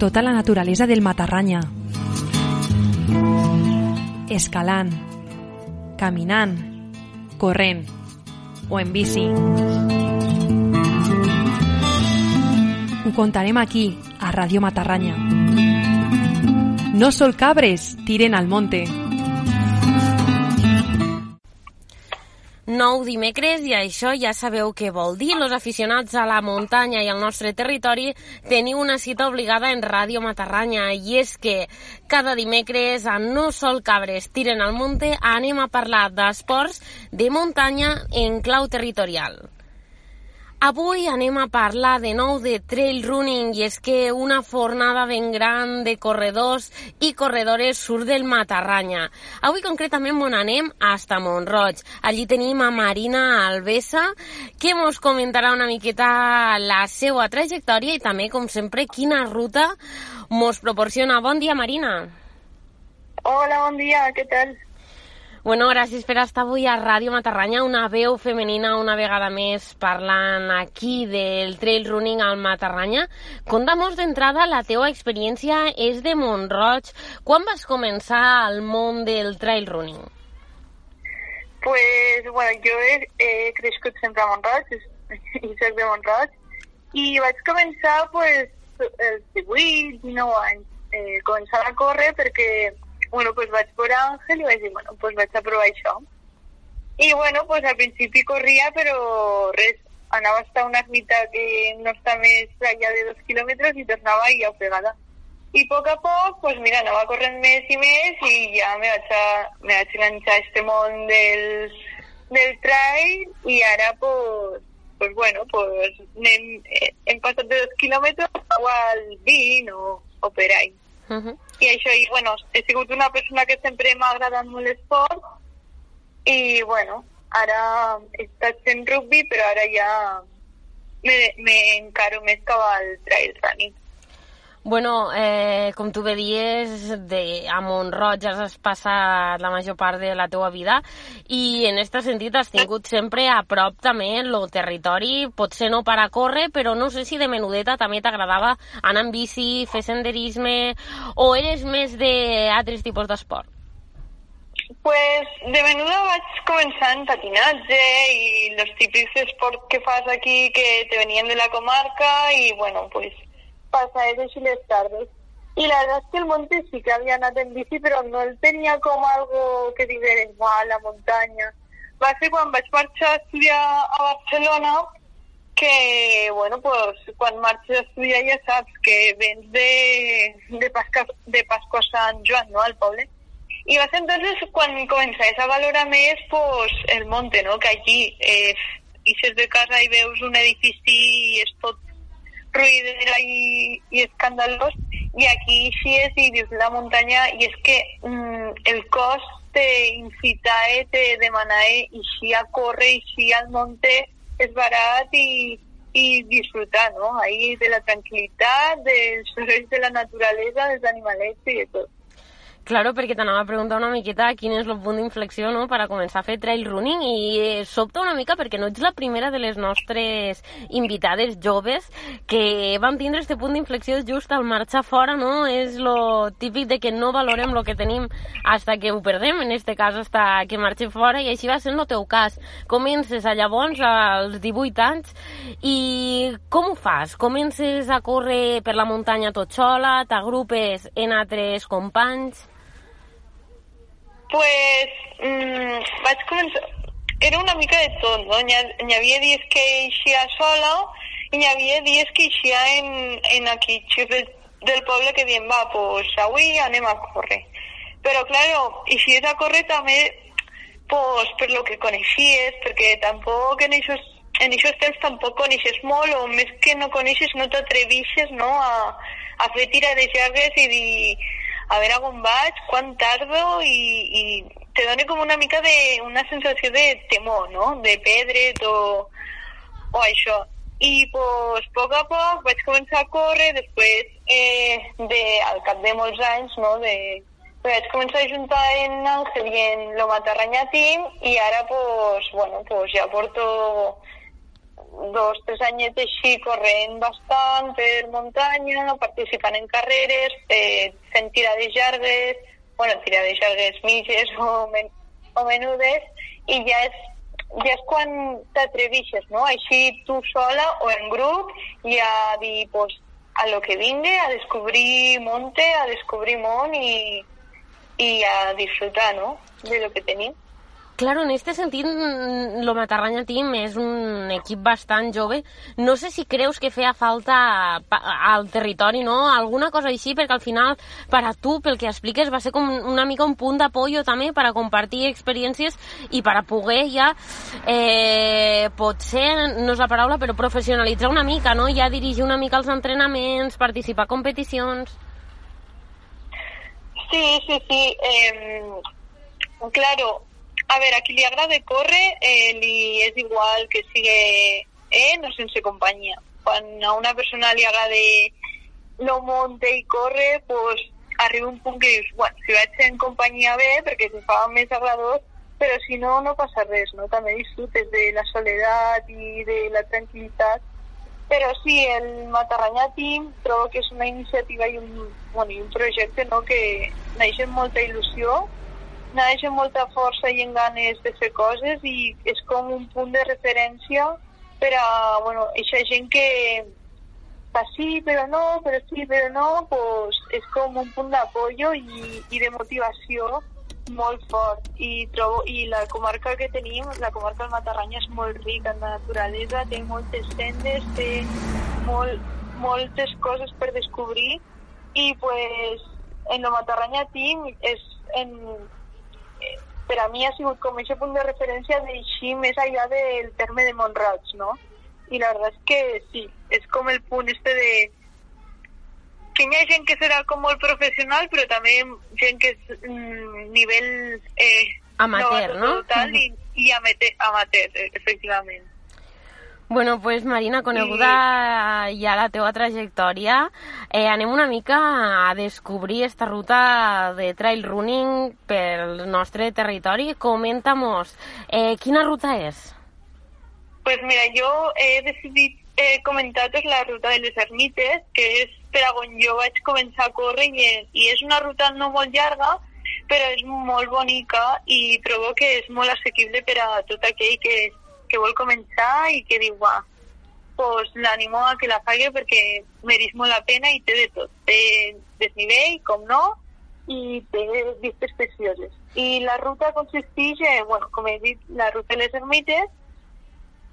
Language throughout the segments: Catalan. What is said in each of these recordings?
tota la naturalesa del Matarranya. Escalant, caminant, corrent o en bici. Ho contarem aquí, a Ràdio Matarranya. No sol cabres, tiren al monte. Nou dimecres i això ja sabeu què vol dir. Los aficionats a la muntanya i al nostre territori teniu una cita obligada en Ràdio Matarranya i és que cada dimecres a No Sol Cabres Tiren al Monte anem a parlar d'esports de muntanya en clau territorial. Avui anem a parlar de nou de trail running i és que una fornada ben gran de corredors i corredores surt del Matarranya. Avui concretament on anem? Hasta Montroig. Allí tenim a Marina Alvesa que mos comentarà una miqueta la seva trajectòria i també, com sempre, quina ruta mos proporciona. Bon dia, Marina. Hola, bon dia, què tal? Bueno, gràcies per estar avui a Ràdio Matarranya, una veu femenina una vegada més parlant aquí del trail running al Matarranya. Conta'm d'entrada, la teva experiència és de Montroig. Quan vas començar al món del trail running? Pues, bueno, jo he, he crescut sempre a Montroig, i soc de Montroig, i vaig començar, pues, els 18, 19 anys, eh, començar a córrer perquè bueno, pues vaig veure Àngel i vaig dir, bueno, pues vaig a provar això. I bueno, pues al principi corria, però res, anava hasta una ermita que no està més allà de dos quilòmetres i tornava i ofegada. I a poc a poc, pues mira, anava corrent més i més i ja me vaig, a, me vaig enganxar a este món del, del trail i ara, pues, pues bueno, pues hem, hem passat de dos quilòmetres al 20 o, o per ahí. Uh -huh. I això, i bueno, he sigut una persona que sempre m'ha agradat molt l'esport i bueno, ara he estat fent rugby però ara ja m'encaro més cap al trail running. Bueno, eh, com tu bé dies, de, a Montroig has passat la major part de la teua vida i en aquest sentit has tingut sempre a prop també el territori, potser no per a córrer, però no sé si de menudeta també t'agradava anar en bici, fer senderisme o eres més d'altres tipus d'esport? Pues de menuda vaig començar en patinatge i els típics esports que fas aquí que te venien de la comarca i bueno, pues pasajes y las tardes. Y la verdad es que el monte sí que había anat en bici, però no el tenia com algo que digués, a la muntanya. Va ser quan vaig marxar a estudiar a Barcelona, que, bueno, pues, quan marxes a estudiar ja saps que vens de, de, Pasca, de Pasqua Sant no?, al poble. I va ser entonces quan començaves a valorar més pues, el monte, no?, que allí eh, ixes de casa i veus un edifici i és tot ruïdera i, i escandalós i aquí així és i dius la muntanya i és que mm, el cos te incita, eh, te demana eh, així a córrer, així al monte és barat i, i disfrutar, no? Ahí de la tranquil·litat, dels sorolls de la naturalesa, dels animalets i de tot. Claro, perquè t'anava a preguntar una miqueta quin és el punt d'inflexió no? per a començar a fer trail running i eh, sobta una mica perquè no ets la primera de les nostres invitades joves que van tindre este punt d'inflexió just al marxar fora, no? És lo típic de que no valorem el que tenim hasta que ho perdem, en este cas hasta que marxem fora i així va ser el teu cas. Comences a llavors als 18 anys i com ho fas? Comences a córrer per la muntanya tot sola, t'agrupes en altres companys? Pues mm, vaig començar... Era una mica de tot, no? Hi, hi havia dies que eixia sola i hi havia dies que eixia en, en aquí del, del poble que diem, va, pues avui anem a córrer. Però, claro, eixies a córrer també pues, per lo que coneixies, perquè tampoc en aquests en aquests temps tampoc coneixes molt o més que no coneixes no t'atrevixes no, a, a fer tirades llargues i dir a veure on vaig, quan tardo i, i te dona com una mica de, una sensació de temor, no? De perdre't o, o això. I pues, a poc a poc vaig començar a córrer, després, eh, de, al cap de molts anys, no? De, vaig començar a juntar en Àngel i en lo Matarranya Team i ara pues, bueno, pues ja porto dos, tres anyets així corrent bastant per muntanya, participant en carreres, eh, fent tirades llargues, bueno, tirades llargues mitges o, men o menudes, i ja és, ja és quan t'atrevixes, no? Així tu sola o en grup i a dir, pues, a lo que vingue, a descobrir monte, a descobrir món i, i a disfrutar, no?, de lo que tenim. Claro, en este sentit, lo Matarranya Team és un equip bastant jove. No sé si creus que feia falta al territori, no? Alguna cosa així, perquè al final, per a tu, pel que expliques, va ser com una mica un punt d'apoyo també per a compartir experiències i per a poder ja, eh, potser, no és la paraula, però professionalitzar una mica, no? Ja dirigir una mica els entrenaments, participar a competicions... Sí, sí, sí. Eh, claro, a veure, a qui li agrada córrer eh, li és igual que sigui en o sense companyia. Quan a una persona li agrada no monte i corre, pues, arriba un punt que dius, bueno, si vaig en companyia bé, perquè se fa més agradós, però si no, no passa res, no? També disfrutes de la soledat i de la tranquil·litat. Però sí, el Matarranya Team trobo que és una iniciativa i un, bueno, i un projecte no, que neix amb molta il·lusió naix amb molta força i en ganes de fer coses i és com un punt de referència per a, bueno, aquesta gent que fa sí, però no, però sí, però no, pues és com un punt d'apoyo i, i de motivació molt fort. I trobo i la comarca que tenim, la comarca del Matarranya és molt rica en la naturalesa, té moltes sendes, té molt, moltes coses per descobrir i pues en el Matarranya Team és en, per a mi ha sigut com aquest punt de referència d'eixir més enllà del terme de Montroig, no? I la veritat és que sí, és com el punt este de que hi ha gent que serà com molt professional, però també gent que és mm, nivell eh, amateur, no? Total, i, i amateur, amateur, efectivament. Bueno, pues Marina, coneguda sí. ja la teva trajectòria, eh, anem una mica a descobrir esta ruta de trail running pel nostre territori. Comenta-mos, eh, quina ruta és? Pues mira, jo he decidit eh, comentar-vos la ruta de les ermites, que és per on jo vaig començar a córrer i, i és una ruta no molt llarga, però és molt bonica i trobo que és molt assequible per a tot aquell que que vol començar i que diu, va, pues l'animo a que la faci perquè mereix molt la pena i té de tot. Té desnivell, com no, i té vistes precioses. I la ruta consisteix, en, bueno, com he dit, la ruta de les ermites,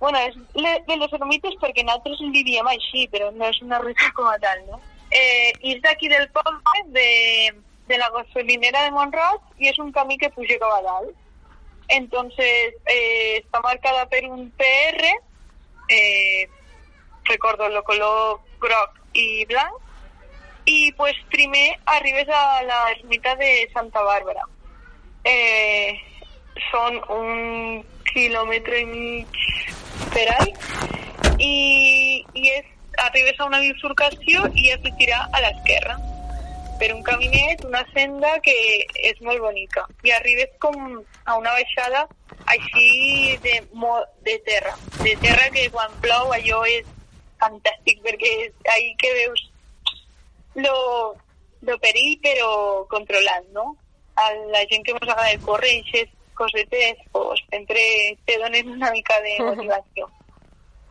bueno, és de les ermites perquè nosaltres en diríem així, però no és una ruta com a tal, no? Eh, és d'aquí del poble, de, de la gasolinera de Montroig, i és un camí que puja cap a dalt. Entonces, eh, está marcada por un PR, eh, recordo lo color groc y blanc, y pues primer arribes a la ermita de Santa Bàrbara. Eh, són un quilòmetre i mig per ahí i, i arribes a una bifurcació i has de tirar a l'esquerra per un caminet, una senda que és molt bonica. I arribes com a una baixada així de, de terra. De terra que quan plou allò és fantàstic perquè és ahí que veus lo, lo perill però controlat, no? A la gent que ens agrada córrer i cosetes, pues sempre te donen una mica de motivació.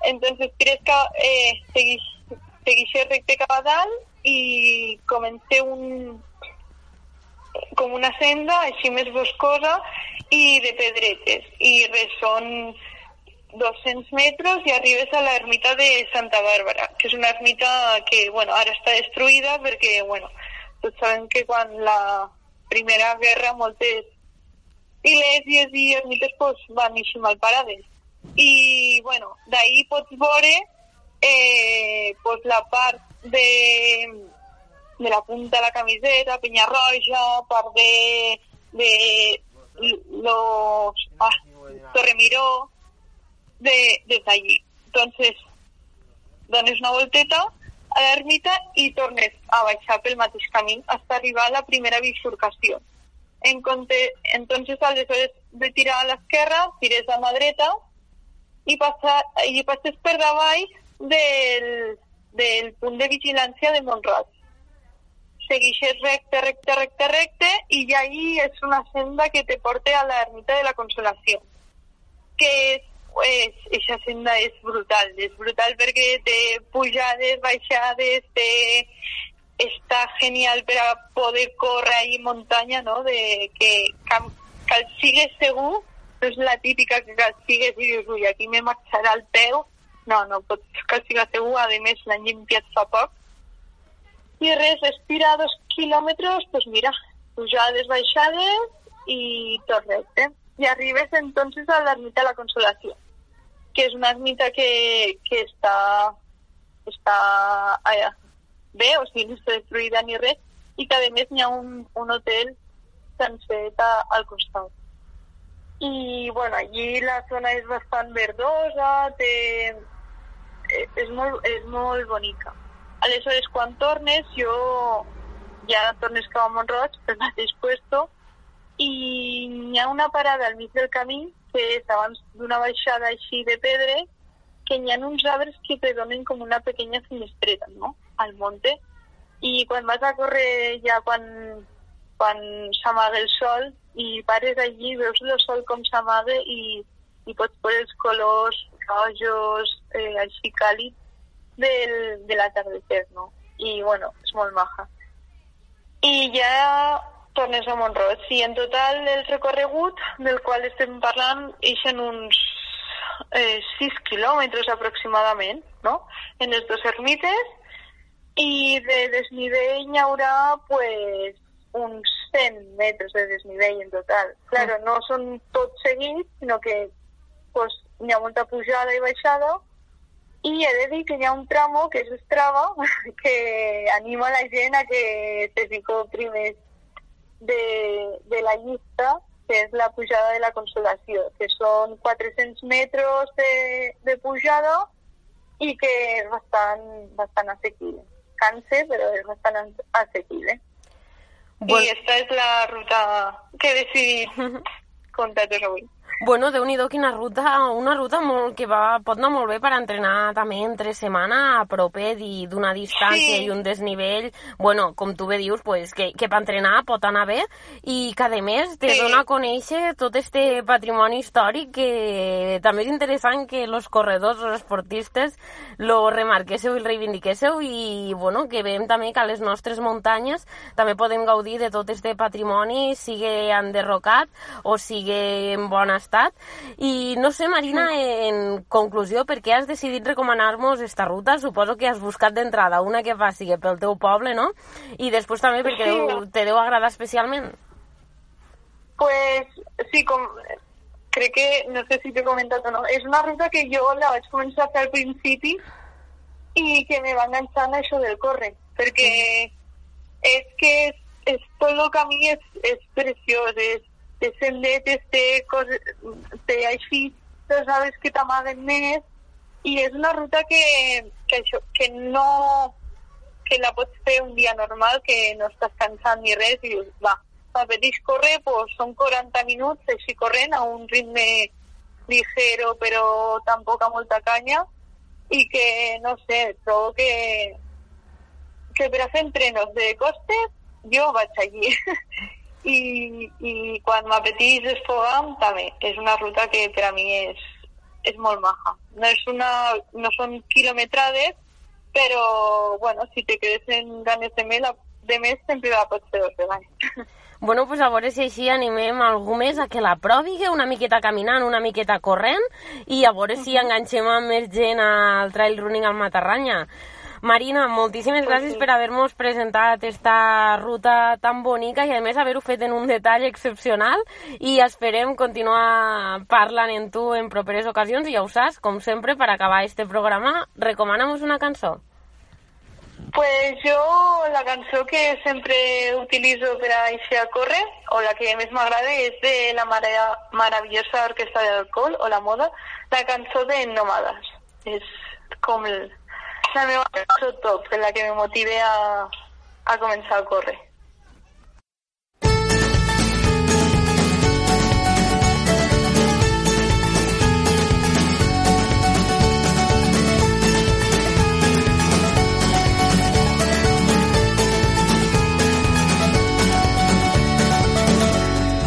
Entonces, crees que eh, seguís, seguís recte cap a dalt i comencé un, com una senda així més boscosa i de pedretes i res, són 200 metres i arribes a l'ermita de Santa Bàrbara, que és una ermita que bueno, ara està destruïda perquè bueno, tots sabem que quan la Primera Guerra moltes iglesias i ermites pues, van així mal parades. I bueno, d'ahir pots veure eh, pues, la part de, de la punta de la camiseta, Peñarroja, par de, de los ah, Torremiró, de, de allí. Entonces, dones una volteta a l'ermita i tornes a baixar pel mateix camí fins arribar a la primera bifurcació. En compte, entonces, aleshores de tirar a l'esquerra, tires a mà dreta i, passa, i passes per davall del, del punt de vigilància de Montroig. Segueixes recte, recte, recte, recte i ja ahí és una senda que te porta a l'ermita de la Consolació, que és pues, esa senda és brutal, és brutal perquè té pujades, baixades, té està genial per a poder córrer ahí muntanya, no? De que cal, cal sigues segur, no la típica que sigues i dius, aquí me marxarà el peu. No, no pots cal sigues segur, a més l'han limpiat fa poc. I res, respira dos quilòmetres, doncs mira, pujades, baixades i tot recte. I arribes entonces a l'ermita de la Consolació, que és una ermita que, que està, està allà, bé, o sigui, no està destruïda ni res, i que a més hi ha un, un hotel sencer al costat. I, bueno, allí la zona és bastant verdosa, té... És molt, és molt bonica. Aleshores, quan tornes, jo ja tornes cap a Montroig, pel mateix puesto, i hi ha una parada al mig del camí, que és abans d'una baixada així de pedra, que hi ha uns arbres que te donen com una pequeña finestreta, no?, al monte. I quan vas a córrer ja quan, quan s'amaga el sol i pares allí, veus el sol com s'amaga i, i pots veure els colors rojos, eh, així càlids del, de l'atardecer, no? I, bueno, és molt maja. I ja tornes a Montroig. I en total el recorregut del qual estem parlant eixen uns eh, 6 quilòmetres aproximadament, no?, en les dues ermites, i de desnivell hi haurà, pues, uns 100 metres de desnivell en total. Claro, no són tots seguits, sinó que pues, hi ha molta pujada i baixada, i he de dir que hi ha un tramo, que és Strava, que anima la gent a que se fico primers de, de la llista que és la pujada de la Consolació, que són 400 metres de, de pujada i que és bastant, bastant assequible. Canse, però és bastant assequible. Bueno. I aquesta és la ruta que he decidit contar-vos avui. Bueno, déu nhi quina ruta, una ruta molt, que va, pot anar molt bé per entrenar també entre setmana a propet i d'una distància sí. i un desnivell, bueno, com tu bé dius, pues, que, que per entrenar pot anar bé i que a més te sí. dona a conèixer tot este patrimoni històric que també és interessant que els corredors, els esportistes lo remarquéssiu i el reivindiquéssiu i bueno, que veiem també que a les nostres muntanyes també podem gaudir de tot este patrimoni, sigui enderrocat o sigui en bon estat. I no sé, Marina, en conclusió, per què has decidit recomanar-nos esta ruta? Suposo que has buscat d'entrada una que faci pel teu poble, no? I després també perquè sí. deu, te deu agradar especialment. Pues sí, com, crec que, no sé si t'he comentat o no, és una ruta que jo la vaig començar a fer al principi i que me va enganxar en això del córrer, perquè és que és, és tot el camí és, és preciós, és, té sendetes, té, coses, té així, tu sabes que t'amaguen més, i és una ruta que, que, això, que no que la pots fer un dia normal, que no estàs cansant ni res, i dius, va, m'apeteix córrer, pues són 40 minuts així corrent a un ritme ligero però tampoc a molta canya. I que, no sé, trobo que, que per a fer entrenos de costes jo vaig allí i, i quan m'apetís desfogam també. És una ruta que per a mi és, és molt maja. No, és una, no són quilometrades, però bueno, si te quedes en ganes de més, de més sempre la pots fer dos vegades. Bueno, pues a veure si així animem algú més a que la provi, una miqueta caminant, una miqueta corrent, i a veure si enganxem amb més gent al trail running al Matarranya. Marina, moltíssimes pues gràcies sí. per haver-nos presentat esta ruta tan bonica i a més haver-ho fet en un detall excepcional i esperem continuar parlant en tu en properes ocasions i ja ho saps, com sempre, per acabar este programa, recomana'm una cançó. Pues jo la cançó que sempre utilitzo per a eixir a córrer, o la que més m'agrada, és de la mara maravillosa orquestra d'alcohol, o la moda, la cançó de Nómades. És com el, la top, en la que me motivé a, a comenzar a correr.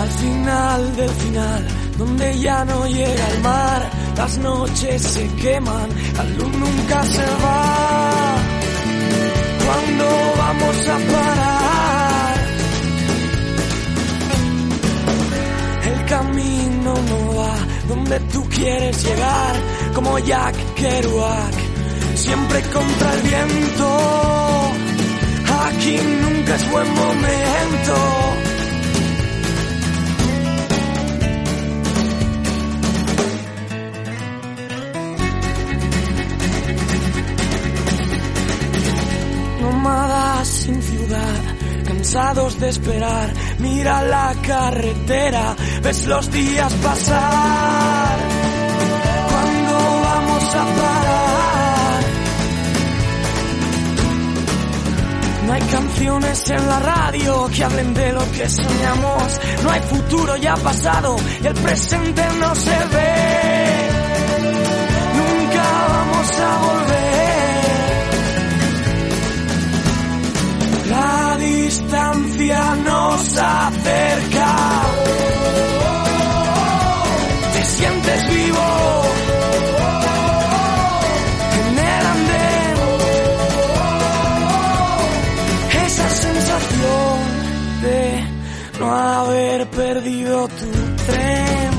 Al final del final, donde ya no llega el mar, las noches se queman la luz nunca se va. ¿Cuándo vamos a parar? El camino no va donde tú quieres llegar, como Jack Kerouac, siempre contra el viento. Aquí nunca es buen momento. Sin ciudad, cansados de esperar, mira la carretera, ves los días pasar. ¿Cuándo vamos a parar? No hay canciones en la radio que hablen de lo que soñamos, no hay futuro ya pasado, el presente no se ve. Nunca vamos a volver. Distancia nos acerca. Te sientes vivo. En el andén. Esa sensación de no haber perdido tu tren.